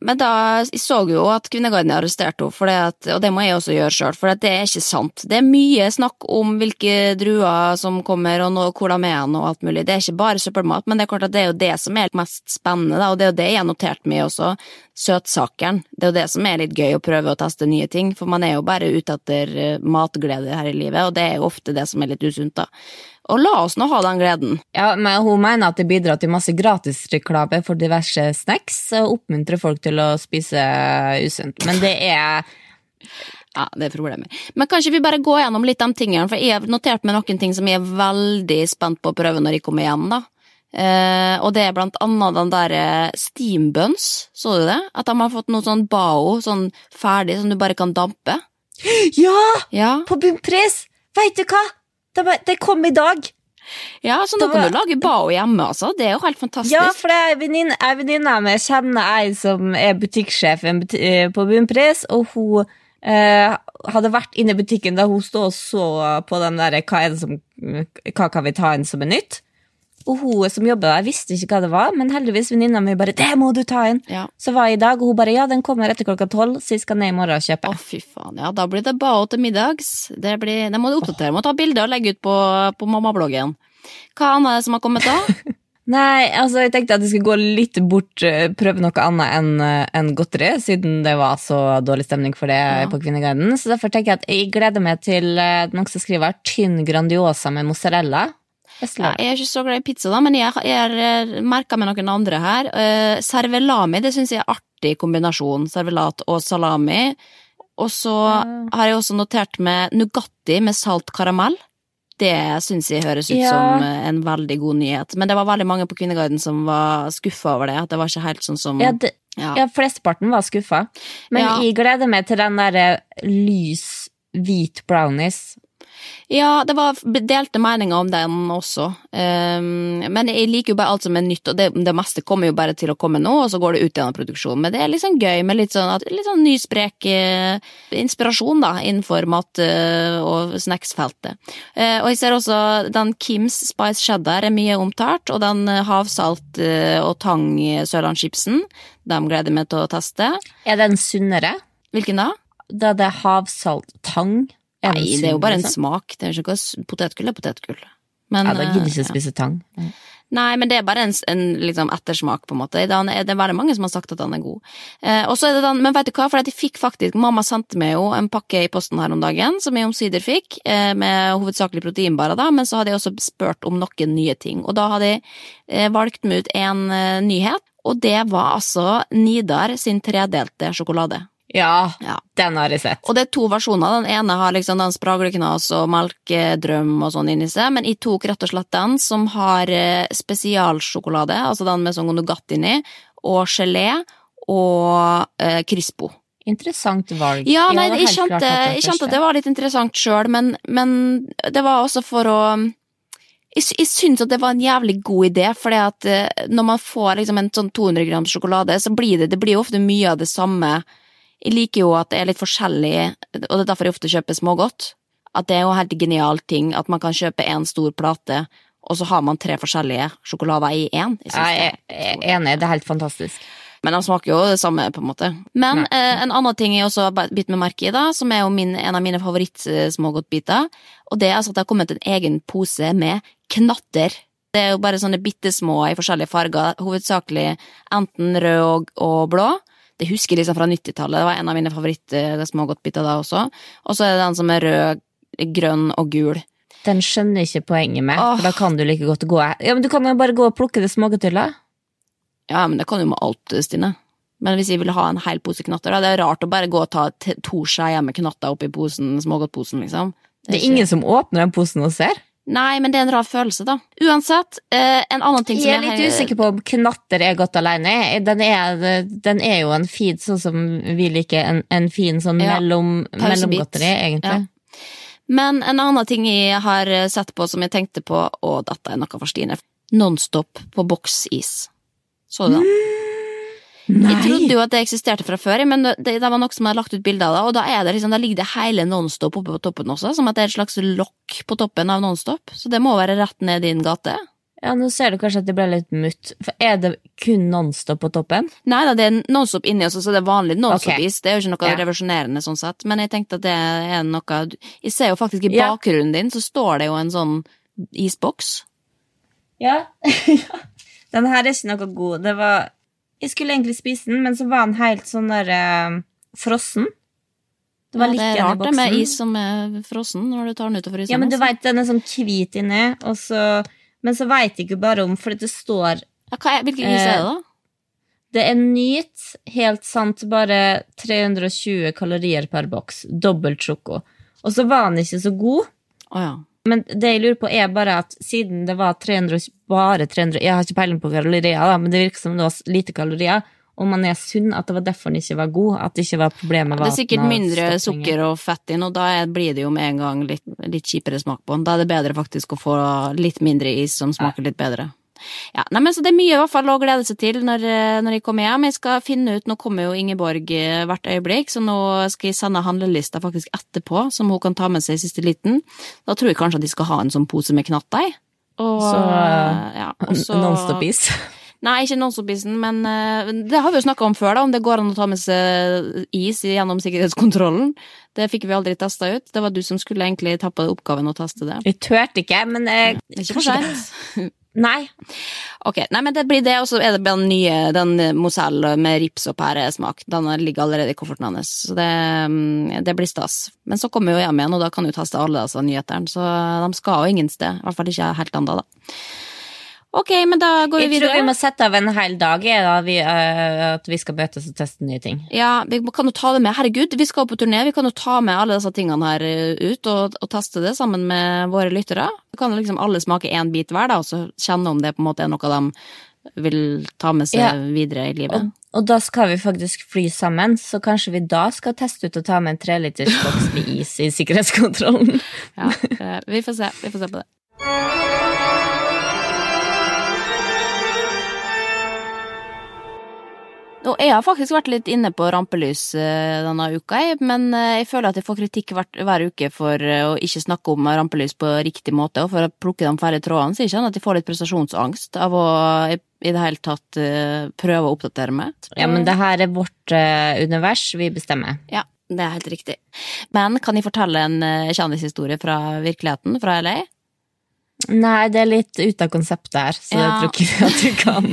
Men da jeg så jo at Kvinneguiden arresterte henne, for det at, og det må jeg også gjøre sjøl, for det er ikke sant. Det er mye snakk om hvilke druer som kommer, og nå, hvor de er og alt mulig. Det er ikke bare søppelmat, men det er klart at det er jo det som er mest spennende, og det er jo det jeg har notert meg også. Søtsakeren. Det er jo det som er litt gøy å prøve å teste nye ting, for man er jo bare ute etter eh, matglede her i livet, og det er jo ofte det som er litt usunt, da. Og la oss nå ha den gleden. Ja, men Hun mener at det bidrar til masse gratisreklame for diverse snacks, og oppmuntrer folk til å spise usunt. Men det er Ja, det er problemer. Men kanskje vi bare går gjennom litt de tingene, for jeg har notert meg noen ting som jeg er veldig spent på å prøve når jeg kommer hjem, da. Eh, og det er blant annet den der eh, steam buns, så du det? At de har fått noe sånn bao, sånn ferdig, som du bare kan dampe. Ja! Ja. På bunnpris! Veit du hva? Det, bare, det kom i dag. Ja, så nå kan du lage bao hjemme, altså. Det er jo helt fantastisk. Ja, for det er av meg kjenner ei som er butikksjef eh, på Bunnpris, og hun eh, hadde vært inne i butikken da hun stod og så på den derre hva, hva kan vi ta inn som er nytt. Og hun som jobber der, visste ikke hva det var, men heldigvis venninna mi bare 'Det må du ta inn!' Ja. Så var jeg i dag, og hun bare 'Ja, den kommer etter klokka tolv, så jeg skal ned i morgen og kjøpe'. Å, fy faen. Ja, da blir det bao til middags. Det, blir, det må du oppdatere. Må ta bilde og legge ut på, på mammabloggen. Hva annet er det som har kommet da? <laughs> Nei, altså jeg tenkte at jeg skulle gå litt bort, eh, prøve noe annet enn en godteri, siden det var så dårlig stemning for det på Kvinneguiden. Så derfor tenker jeg at jeg gleder meg til eh, noen som skriver tynn Grandiosa med mozzarella. Ja, jeg er ikke så glad i pizza, da, men jeg har merka med noen andre her. Uh, servelami, det syns jeg er artig kombinasjon. Servelat og salami. Og så har jeg også notert med Nugatti med salt karamell. Det syns jeg høres ut Ja. som eh, en veldig god nyhet. Men det var veldig mange på Kvinneguiden som var skuffa over det. At det var ikke helt sånn som Ja, det, Ja. ja, flesteparten var skuffa. Men jeg gleder meg til den derre lys hvit brownies. Ja, det var delte meninger om den også. Um, men jeg liker jo bare alt som er nytt, og det, det meste kommer jo bare til å komme nå, og så går det ut igjen produksjonen. produksjon. Men det er liksom gøy med litt sånn, at- litt sånn ny, sprek uh, inspirasjon da, innenfor mat- uh, og snacksfeltet. Uh, og jeg ser også den Kims Spice Cheddar er mye omtalt, og den havsalt og tang eh, sørlandschipsen. De gleder jeg meg til å teste. Er den sunnere? Hvilken da? Da det er havsalt tang. Nei, det er jo bare en liksom? smak. Det er ikke potetgull er potetgull. Men, Ja, da gidder ikke å spise tang. Nei, men det er bare en, en liksom ettersmak, på en måte. Den det er veldig mange som har sagt at den er god. Eh, og så er det den, Men vet du hva, for jeg fikk faktisk Mamma sendte meg jo en pakke i posten her om dagen, som jeg omsider fikk, eh, med hovedsakelig proteinbarer, da, men så hadde jeg også spurt om noen nye ting. Og da hadde jeg eh, valgt meg ut en eh, nyhet, og det var altså Nidar sin tredelte sjokolade. Ja, Ja. den har jeg sett. Og det er to versjoner. Den ene har liksom den spragleknas og melkedrøm og sånn inni seg, men jeg tok rett og slett den som har eh, spesialsjokolade, altså den med sånn Nougat inni, og gelé og eh, Crispo. Interessant valg. Ja, nei, jeg kjente, jeg kjente at det var litt interessant sjøl, men, men det var også for å jeg, sy- jeg syns at det var en jævlig god idé, for når man får liksom en sånn 200 grams sjokolade, så blir det, det blir ofte mye av det samme. Jeg liker jo at det er litt forskjellig, og det er derfor jeg ofte kjøper smågodt. At det er jo en helt genial ting at man kan kjøpe en stor plate, og så har man tre forskjellige sjokolader i én. Jeg jeg, Jeg er enig, det er helt fantastisk. men de smaker jo det samme, på en måte. Men eh, en annen ting jeg også har bitt meg merke i, da, som er jo min, en av mine favorittsmågodtbiter, og det er altså at det har kommet en egen pose med knatter. Det er jo bare sånne bitte små i forskjellige farger, hovedsakelig enten rød og, og blå. Det husker jeg liksom fra 90-tallet, det var en av mine favorittsmågodtbiter da også. Og så er det den som er rød, grønn og gul. Den skjønner ikke poenget med, for da kan du like godt gå Ja, men Du kan jo bare gå og plukke det smågodtullet. Ja, men det kan du med alt, Stine. Men hvis jeg vil ha en hel pose knatter, da, det er rart å bare gå og ta to skjeer med knatter oppi posen, smågodtposen, liksom. Det er ikke- ingen som åpner den posen og ser. Nei, men det er en rar følelse, da. Uansett, eh, en annen ting som Jeg er litt usikker på om knatter er godt alene. Den er, den er jo en feed sånn som vi liker, en, en fin sånn Ja, mellom, mellomgodteri, egentlig. Ja. Men en annen ting jeg har eh, sett på som jeg tenkte på, og dette er noe for Stine, Nonstop på boksis. Så du den? Jeg trodde jo at det eksisterte fra før, men det, det var noe som hadde lagt ut bilde av det, og da, er det liksom, da ligger det hele Nonstop oppe på toppen også, som at det er et slags lokk på toppen av Nonstop. Så det må være rett ned i din gate. Ja, Nå ser du kanskje at det ble litt mutt. For Er det kun Nonstop på toppen? Nei da, det er Nonstop inni også, så det er vanlig Nonstop-is. Det er jo ikke noe Ja. revolusjonerende sånn sett, men jeg tenkte at det er noe Jeg ser jo faktisk i Ja. bakgrunnen din, så står det jo en sånn isboks. Ja. <laughs> den her er ikke noe god. Det var Jeg skulle egentlig spise den, men så var den helt sånn der eh, frossen. Det var Ja, litt det er rart det med is som er frossen når du tar den ut isen. Ja, men du veit vet, den er sånn hvit inni, og så Men så veit jeg ikke bare om, for det står ja, hva er, Hvilken is er det, da? Det er nyt, helt sant, bare 320 kalorier per boks. Dobbelt sjoko. Og så var den ikke så god. Å ja. Men det jeg lurer på er bare at siden det var 300, bare 300 Jeg har ikke peiling på kalorier, da, men det virker som det var lite kalorier. om man er sunn, at det var derfor den ikke var god. At det ikke var problemet Det er sikkert mindre stoppninger. sukker og fett i den, og da blir det jo med en gang litt, litt kjipere smak på den. Da er det bedre faktisk å få litt mindre is som smaker litt bedre. Ja, nei, men så Det er mye i hvert fall å glede seg til når, eh, når jeg kommer hjem. Jeg skal finne ut, Nå kommer jo Ingeborg eh, hvert øyeblikk, så nå skal jeg sende handlelista faktisk etterpå, som hun kan ta med seg i siste liten. Da tror jeg kanskje at de skal ha en sånn pose med knatter i. Og, Så, eh, ja, og så- Nonstop-is. <laughs> Nei, ikke nonstop-isen, men eh, det har vi jo snakka om før, da, om det går an å ta med seg is gjennom sikkerhetskontrollen. Det fikk vi aldri testa ut. Det var du som skulle egentlig ta på oppgaven å teste det. Jeg turte ikke, men er ikke for seint. <laughs> Nei. Ok, nei, men det blir det, og så er det den nye, den Mozell med rips og pæresmak. Den ligger allerede i kofferten hans, så det, mm, det blir stas. Men så kommer vi jo hjem igjen, og da kan du teste alle disse nyhetene, så de skal jo ingen sted. I hvert fall ikke helt ennå, da. Ok, men da går vi Jeg tror vi må sette av en hel dag da, vi, uh, at vi skal møtes og teste nye ting. Ja, vi kan jo ta det med. Herregud, vi skal på turné. Vi kan jo ta med alle disse tingene her eh, ut og, og teste det sammen med våre lyttere. Så kan liksom alle smake én bit hver, da, og så kjenne om det på en måte er noe de vil ta med seg Ja. videre i livet. Og, og da skal vi faktisk fly sammen, så kanskje vi da skal teste ut og ta med en treliters boks med is i sikkerhetskontrollen. <laughs> Ja, eh, vi får se. Vi får se på det. Og jeg har faktisk vært litt inne på rampelys eh, denne uka, men eh, jeg føler at jeg får kritikk hver, uke for eh, å ikke snakke om rampelys på riktig måte, og for å plukke de færre trådene, så jeg kjenner at jeg får litt prestasjonsangst av å i, det hele tatt prøve å oppdatere meg. Ja, men det her er vårt univers, vi bestemmer. Ja, det er helt riktig. Men kan jeg fortelle en kjendishistorie fra virkeligheten, fra LA? Nei, det er litt ute av konseptet her, så Ja. jeg tror ikke <laughs> at du kan.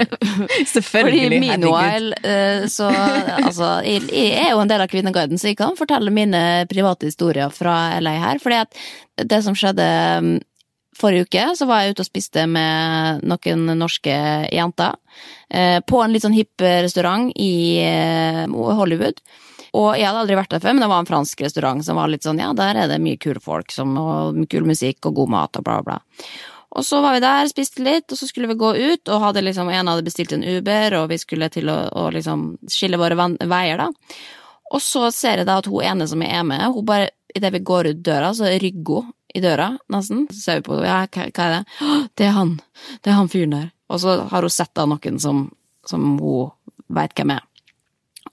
<laughs> Selvfølgelig, Fordi meanwhile, eh, så altså, jeg, jeg er jo en del av Kvinneguiden, så jeg kan fortelle mine private historier fra LA her. Fordi at det som skjedde mm, forrige uke, så var jeg ute og spiste med noen norske jenter. eh, På en litt sånn hipp restaurant i eh, Hollywood. Og jeg hadde aldri vært der før, men det var en fransk restaurant som var litt sånn, ja, der er det mye kule folk som, og kul musikk og god mat og bla, bla. Og så var vi der, spiste litt, og så skulle vi gå ut, og hadde liksom, en hadde bestilt en Uber, og vi skulle til å, å liksom skille våre veier, da. Og så ser jeg da at hun ene som jeg er med, hun bare, idet vi går ut døra, så rygger hun i døra, nesten. Så ser vi på henne, ja, hva, er det? «Å, Det er han, det er han fyren der. Og så har hun sett da noen som, som hun veit hvem er.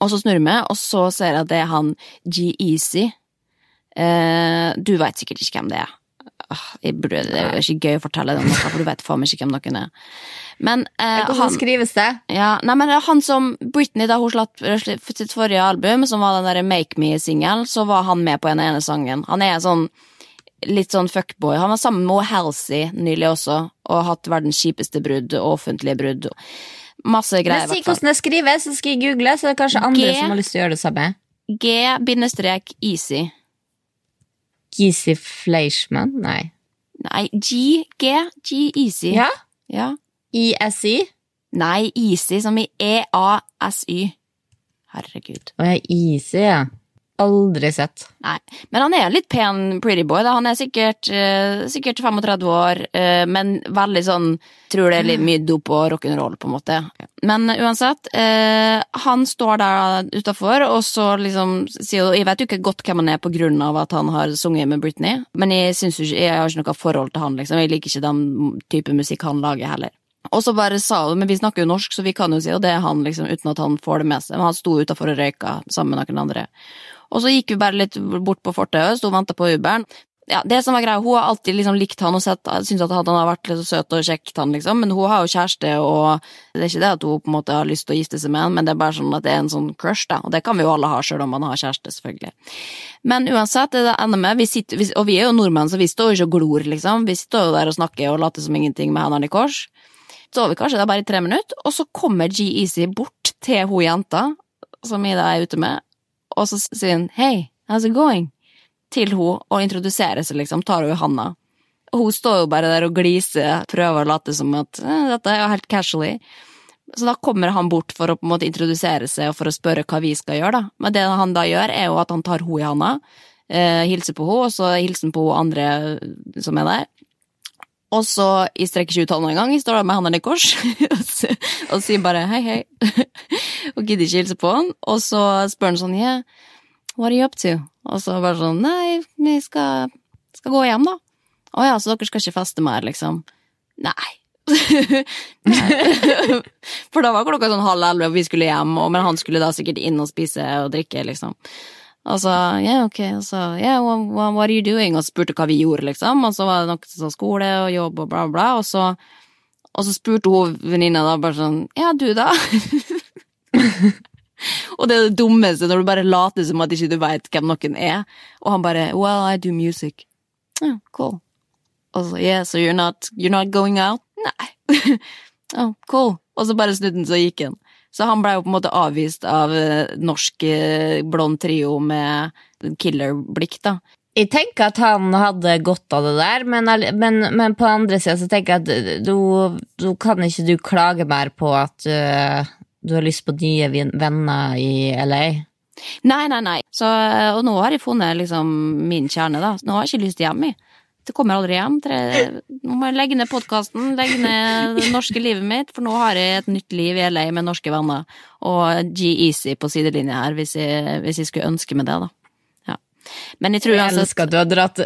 Og så snurrer vi, og så ser jeg at det er han G-Easy. Eh, du veit sikkert ikke hvem det er. Burde, det er jo ikke gøy å fortelle det om noe, for du vet faen meg ikke hvem noen er. Men eh, Hvordan han skrives det? ja, nei, men han som Britney, da hun slapp slapp sitt forrige album, som var den derre Make Me-singelen, så var han med på en ene sangen. Han er sånn litt sånn fuckboy. Han var sammen med Halsey nylig også, og har hatt verdens kjipeste brudd, og offentlige brudd. Masse greier, Men si hvordan det skrives, så skal jeg google, så det er kanskje andre G. som har lyst til å gjøre det samme. G-easy. Gizi Fleischmann? Nei. Nei, G, G, G-easy. Ja? ja. ISI? Nei, easy, som i E E-A-S-Y. Herregud. Å ja, Easy, ja. Aldri sett. Nei, men han er en litt pen pretty boy. da. Han er sikkert, uh, sikkert 35 år, uh, men veldig sånn Tror det er litt mye dop og rock'n'roll, på en måte. Men uansett, eh, han står der utafor, og så liksom sier Jeg vet jo ikke godt hvem han er på grunn av at han har sunget med Britney, men jeg, synes jo jeg har ikke noe forhold til han, liksom. Jeg liker ikke den type musikk han lager, heller. Og så bare sa hun, men vi snakker jo norsk, så vi kan jo si, og det er han, liksom, uten at han får det med seg. Men han sto utafor og røyka sammen med noen andre. Og så gikk vi bare litt bort på fortauet, sto og venta på Uberen. Ja, det som var greia, Hun har alltid liksom likt han og sett, syntes at han har vært litt søt og kjekk, han liksom, men hun har jo kjæreste, og det er ikke det at hun på en måte har lyst til å gifte seg med han, men det er bare sånn at det er en sånn crush, da, og det kan vi jo alle ha sjøl om man har kjæreste, selvfølgelig. Men uansett, det ender med, vi sitter, og vi er jo nordmenn, så vi står jo ikke og glor, liksom, vi står jo der og snakker og later som ingenting med hendene i kors. Så står vi kanskje der bare i tre minutter, og så kommer G-Easy bort til hun jenta, som Ida er ute med, og så sier hun hei, how's it going? Til hun, og introduserer seg, liksom, tar hun handa. Hun står jo bare der og gliser, prøver å late som at eh, dette er jo helt casually. Så da kommer han bort for å på en måte introdusere seg og for å spørre hva vi skal gjøre, da. Men det han da gjør, er jo at han tar henne i handa, eh, hilser på henne, og så hilser han på hun andre som er der. Og så jeg strekker ikke ut en gang står han med hendene i kors <laughs> og sier bare hei, hei. <laughs> og gidder ikke hilse på han. Og så spør han sånn yeah, what are you up to? Og så bare sånn nei, vi skal, skal gå hjem, da. Å ja, så dere skal ikke feste mer, liksom? Nei. <laughs> For da var klokka sånn halv elleve, og vi skulle hjem, men han skulle da sikkert inn og spise og drikke, liksom. Og så, ja, ok, og så, yeah, what, what, are you doing? Og spurte hva vi gjorde, liksom, og så var det noe sånn skole og jobb og bla, bla, og så, og så spurte hun venninna da bare sånn, ja, du da? <laughs> og det er det dummeste når du bare later som at ikke du vet hvem noen er, og han bare, well, I do music. Ja, cool. Og så, yeah, so you're not, you're not going out? Nei. <laughs> oh, cool. Og så bare snudde han, så gikk han. Så han ble jo på en måte avvist av eh, norsk eh, blond trio med killerblikk, da. Jeg tenker at han hadde godt av det der, men, men, men på andre sida så tenker jeg at du, du kan ikke du klage mer på at uh, du har lyst på nye venner i LA. Nei, nei, nei. Så, eh, og nå har jeg funnet liksom min kjerne, da. Nå har jeg ikke lyst hjem, jeg. Det kommer aldri hjem. Nå må jeg legge ned podkasten, legge ned det norske livet mitt, for nå har jeg et nytt liv i LA med norske venner. Og G-Easy på sidelinja her, hvis jeg, hvis jeg skulle ønske meg det, da. Men jeg tror Jeg elsker at du har dratt,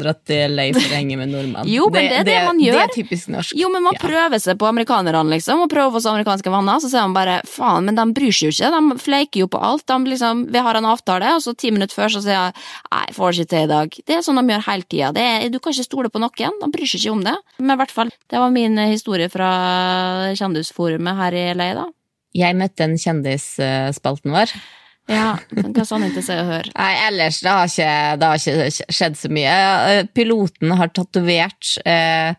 dratt til henge med nordmenn. Jo, men det er det man gjør. Det er typisk norsk. Jo, men man Ja. prøver seg på amerikanerne, liksom, og prøver seg amerikanske venner, så ser man bare faen, men de bryr seg jo ikke, de fleiker jo på alt. De liksom, vi har en avtale, og så ti minutter før så sier jeg nei, får det ikke til i dag. Det er sånn de gjør hele tida. Du kan ikke stole på noen, de bryr seg ikke om det. Men i hvert fall, det var min eh, historie fra kjendisforumet her i LA, da. Jeg møtte en kjendis, øh, vår. Ja, hva sa han ikke se og høre? Nei, ellers det har ikke, det har ikke skjedd så mye. Eh, Piloten har tatovert eh,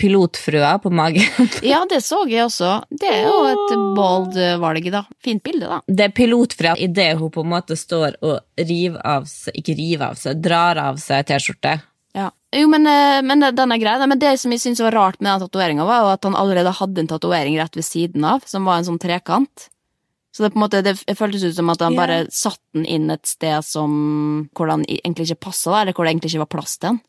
pilotfrøa på magen. <laughs> Ja, det så jeg også. Det er jo et bold eh, valg, da. Fint bilde, da. Det er pilotfrøa idet hun på en måte står og river av seg, ikke river av seg, drar av seg T-skjorte. Ja. Jo, men, eh, men den er grei. Men det som jeg syntes var rart med den tatoveringa, var jo at han allerede hadde en tatovering rett ved siden av, som var en sånn trekant. Så det på en måte, det føltes ut som at han bare bare satte den inn et sted som hvor den egentlig ikke passa, eller hvor det egentlig ikke var plass til den.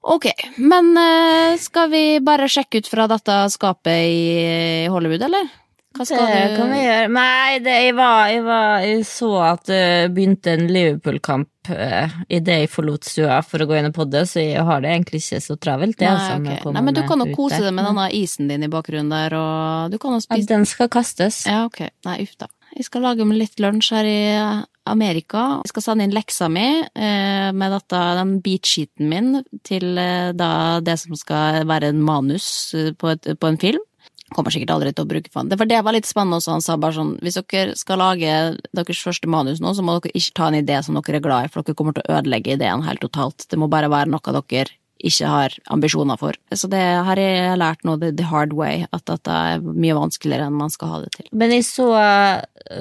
Ok, men eh, skal vi bare sjekke ut fra dette skapet i Hollywood, eller? Hva skal Det du kan vi gjøre. Nei, det, jeg, var, jeg, var, jeg så at det begynte en Liverpool-kamp uh, idet jeg forlot stua for å gå inn i poddet, så jeg har det egentlig ikke så travelt. Det, Nei, altså, med ok. Nei, men du kan jo kose deg med denne isen din i bakgrunnen der, og du kan jo Ja, den skal kastes. Ja, ok. Nei, uff da. Jeg skal lage meg litt lunsj her i eh, Amerika. Jeg skal sende inn leksa mi eh, med dette, den beatsheeten min til eh, da det som skal være en manus eh, på, et, på en film. Kommer sikkert aldri til å bruke for han. Det, for det var litt spennende også, han sa bare sånn, hvis dere skal lage deres første manus nå, så må dere ikke ta en idé som dere er glad i, for dere kommer til å ødelegge ideen helt totalt. Det må bare være noe dere ikke har ambisjoner for. Så det har jeg lært nå, the, hard way, at dette er mye vanskeligere enn man skal ha det til. Men jeg så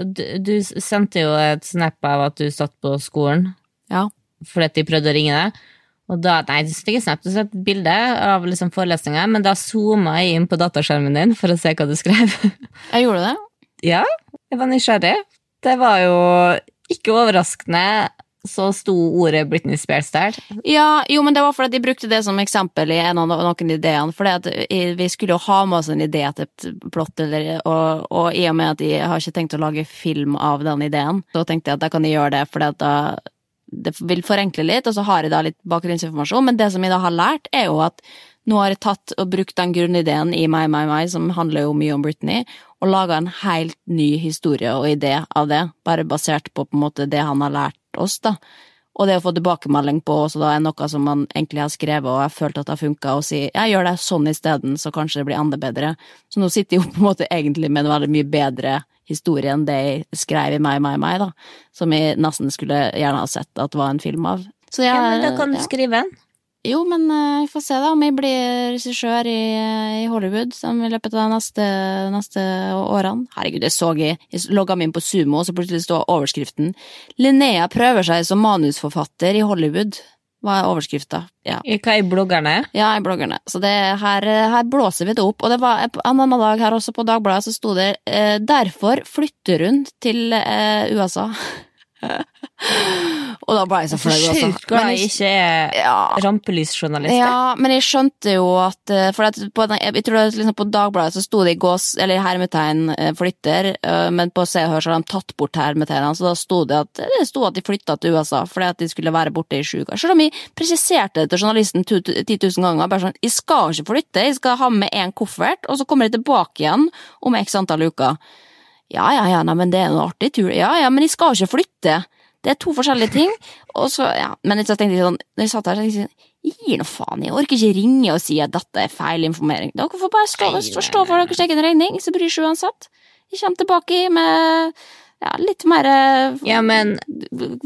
du, du sendte jo et snap av at du satt på skolen Ja. fordi de prøvde å ringe deg. Og da, nei, sendte ikke snap, du et bilde av liksom forelesninga, men da zooma jeg inn på dataskjermen din for å se hva du skrev. <laughs> Jeg gjorde det. ja, jeg var nysgjerrig. Det var jo ikke overraskende så sto ordet Britney Spears der. Ja, jo, men det var fordi de brukte det som eksempel i en av noen ideene. For vi skulle jo ha med oss en idé til et plott, eller, og, og i og med at de har ikke tenkt å lage film av den ideen, så tenkte jeg at da kan de gjøre det, for da det vil forenkle litt, og så har jeg da litt bakgrunnsinformasjon. Men det som jeg da har lært, er jo at nå har jeg tatt og brukt den grunnideen i My My My, som handler jo mye om Britney, og laga en helt ny historie og idé av det, bare basert på på en måte det han har lært oss, da. Og det å få tilbakemelding på også da er noe som man egentlig har skrevet og har følt at det har funka, og si jeg gjør det sånn isteden, så kanskje det blir enda bedre. Så nå sitter jeg jo på en måte egentlig med en veldig mye bedre historie de skrev i Meg, meg, meg, da. Som jeg nesten skulle gjerne ha sett at var en film av. Så jeg, Ja, men da kan du ja. skrive en. Jo, men eh, vi får se da om jeg blir regissør i, i Hollywood som i løpet av neste, neste årene. Herregud, det så jeg. Jeg logga meg inn på Sumo, og så plutselig står overskriften 'Linnea prøver seg som manusforfatter i Hollywood'. Hva er overskrifta? Ja. Hva er bloggerne? Ja, i bloggerne. Så det, her, her blåser vi det opp. Og det var en annen dag her også på Dagbladet så sto det eh, 'Derfor flytter hun til eh, USA'. <laughs> Og da ble jeg så flau. altså. sjukt glad jeg ikke er Ja. rampelysjournalist. Ja, men jeg skjønte jo at eh, For at på, jeg tror var liksom på Dagbladet så sto det i gås, eller hermetegn eh, flytter, eh, men på Se og Hør så har de tatt bort hermetegnene, så da sto det at det sto at de flytta til USA fordi at de skulle være borte i sju uker. Selv om jeg presiserte det til journalisten 10 000 ganger, bare sånn Jeg skal ikke flytte, jeg skal ha med én koffert, og så kommer jeg tilbake igjen om x antall uker. Ja, ja, ja, nei, men det er en artig tur. Ja, ja, men jeg skal ikke flytte. Det er to forskjellige ting. Og så, ja, men så tenkte jeg sånn, når jeg satt her, så tenkte jeg sånn, jeg gir noe faen, jeg orker ikke ringe og si at dette er feil informering. Dere får bare stå, stå, stå for deres egen regning, så bryr seg uansett. Jeg kommer tilbake med ja, litt mer eh, Ja, men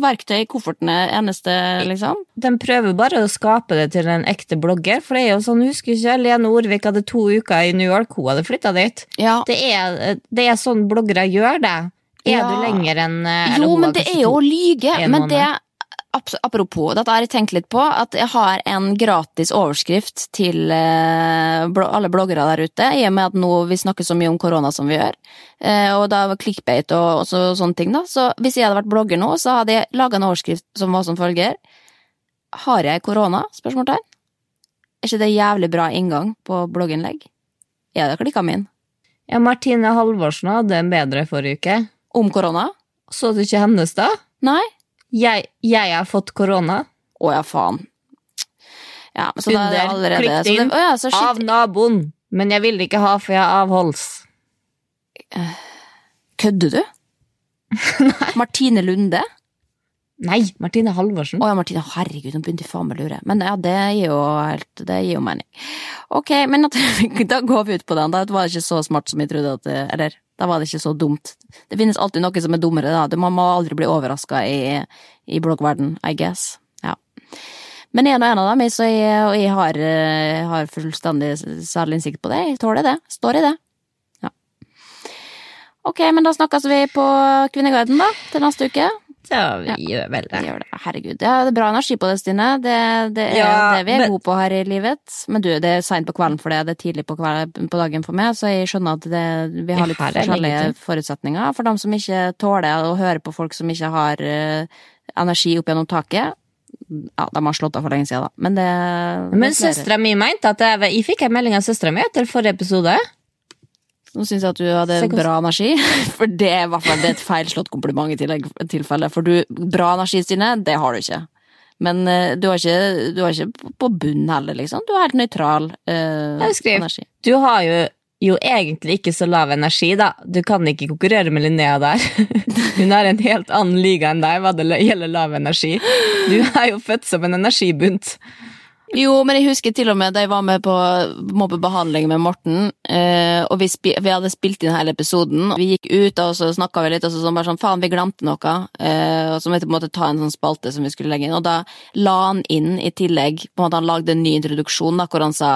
verktøy i koffertene, eneste, liksom. de prøver bare å skape det til en ekte blogger, for det er jo sånn, husker ikke Lene Orvik hadde to uker i New York, hun hadde flytta dit. Ja. Det er, det er sånn bloggere gjør det. Er Ja. du lenger enn eh, Jo, men det er jo å lyge. Men det Apropos, dette har jeg tenkt litt på, at jeg har en gratis overskrift til eh, alle bloggere der ute, i og med at nå vi snakker så mye om korona som vi gjør, eh, og da var clickbait og, og så, sånne ting, da. Så hvis jeg hadde vært blogger nå, så hadde jeg laga en overskrift som var som følger Har jeg korona? spørsmålstegn. Er ikke det jævlig bra inngang på blogginnlegg? Er det klikka min? Ja, Martine Halvorsen hadde en bedre forrige uke. Om korona? Så du ikke hennes da? Nei? Jeg, jeg har fått korona. Å ja, faen. Ja, så da er det Under. allerede så det, å ja, så. Av naboen. Men jeg vil ikke ha, for jeg har avholds. Kødder du? <laughs> Martine Lunde? Nei, Martine Halvorsen. Å ja, Martine, herregud, hun begynte faen meg å lure. Men ja, det gir jo helt Det gir jo mening. Ok, men <laughs> da går vi ut på den. Da var det ikke så smart som jeg trodde at Eller, da var det ikke så dumt. Det finnes alltid noe som er dummere, da. Man må aldri bli overraska i, i bloggverden, I guess. Ja. Men er nå en av dem, så jeg, og jeg har, eh, har fullstendig selvinnsikt på det. Jeg tåler det. Står i det. Ok, men da snakkes vi på Kvinneguiden, da, til neste uke. Ja, vi gjør vel det. Gjør det. Herregud. Ja, det er bra energi på det, Stine. Det, det er Ja, det vi er men- gode på her i livet. Men du, det er seint på kvelden for det, det er tidlig på, kvelden, på dagen for meg, så jeg skjønner at det, vi har litt Ja, forskjellige forutsetninger. For dem som ikke tåler å høre på folk som ikke har uh, energi opp gjennom taket, ja, de har slått av for lenge siden, da. Men det Men er søstera mi mente at jeg, jeg fikk en melding av søstera mi etter forrige episode. Nå syns jeg at du hadde bra energi, <laughs> for det er i hvert fall er et feilslått kompliment i tillegg, tilfelle. For du, bra energi, Stine, det har du ikke. Men eh, du, har ikke, du er ikke på bunn heller, liksom. Du er helt nøytral eh, skriver, energi. Du har jo, jo egentlig ikke så lav energi, da. Du kan ikke konkurrere med Linnea der. <laughs> Hun er en helt annen liga enn deg hva det gjelder lav energi. Du er jo født som en energibunt. Jo, men jeg husker til og med da jeg var med på mobbebehandling med Morten, eh, og vi, vi hadde spilt inn hele episoden. Vi gikk ut, og så snakka vi litt, og så sånn bare sånn faen, vi glemte noe. Eh, og så måtte vi måtte ta en sånn spalte som vi skulle legge inn, og da la han inn i tillegg på en måte Han lagde en ny introduksjon da, hvor han sa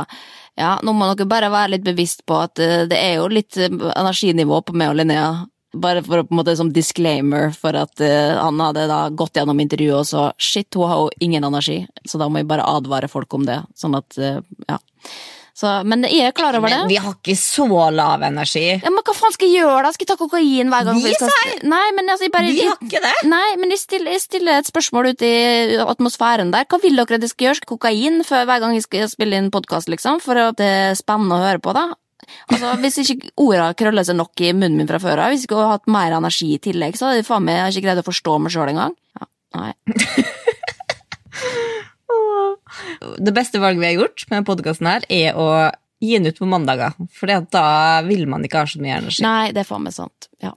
ja, nå må dere bare være litt bevisst på at eh, det er jo litt energinivå på meg og Linnea. Bare for å på en måte som disclaimer for at uh, han hadde da gått gjennom intervjuet og så shit, hun har jo ingen energi, så da må jeg bare advare folk om det. Sånn at, uh, ja. Så, men jeg er klar over det. Men vi har ikke så lav energi. Ja, men hva faen skal jeg gjøre da? Skal jeg ta kokain hver gang? Vi skal... Nei, men altså, jeg bare... Vi har ikke det. Nei, men jeg stiller, jeg stiller et spørsmål ut i atmosfæren der. Hva vil dere at jeg skal gjøre? Skal kokain før hver gang jeg skal spille inn podkast, liksom? For at det er spennende å høre på, da? Altså, Hvis ikke orda krøller seg nok i munnen min fra før av, hvis jeg har hatt mer energi i tillegg, så hadde jeg faen meg ikke greid å forstå meg sjøl engang. Ja, nei. Det beste valget vi har gjort med podkasten her, er å gi den ut på mandager. For da vil man ikke ha så mye energi. Nei, det er faen meg sant. Ja.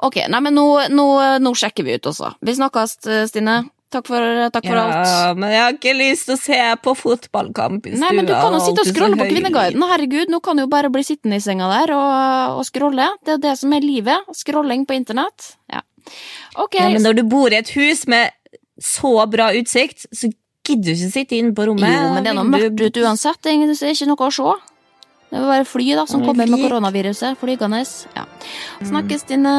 Ok, nei, men nå, nå, nå sjekker vi ut også. Vi snakkes, Stine. Takk for, takk for alt. Ja, men jeg har ikke lyst til å se på fotballkamp i stua. Nei, men du kan jo sitte og scrolle på. Kvinneguiden. Herregud, nå kan du jo bare bli sittende i senga der og, og scrolle. Det er det som er livet. Scrolling på internett. Ja. Ok. Ja, men når du bor i et hus med så bra utsikt, så gidder du ikke sitte inne på rommet. jo, men det er noe mørkt ute ut uansett. Det er det er ikke noe å se. Det vil være fly da, som kommer med koronaviruset flygende. Ja. Snakkes, Stine.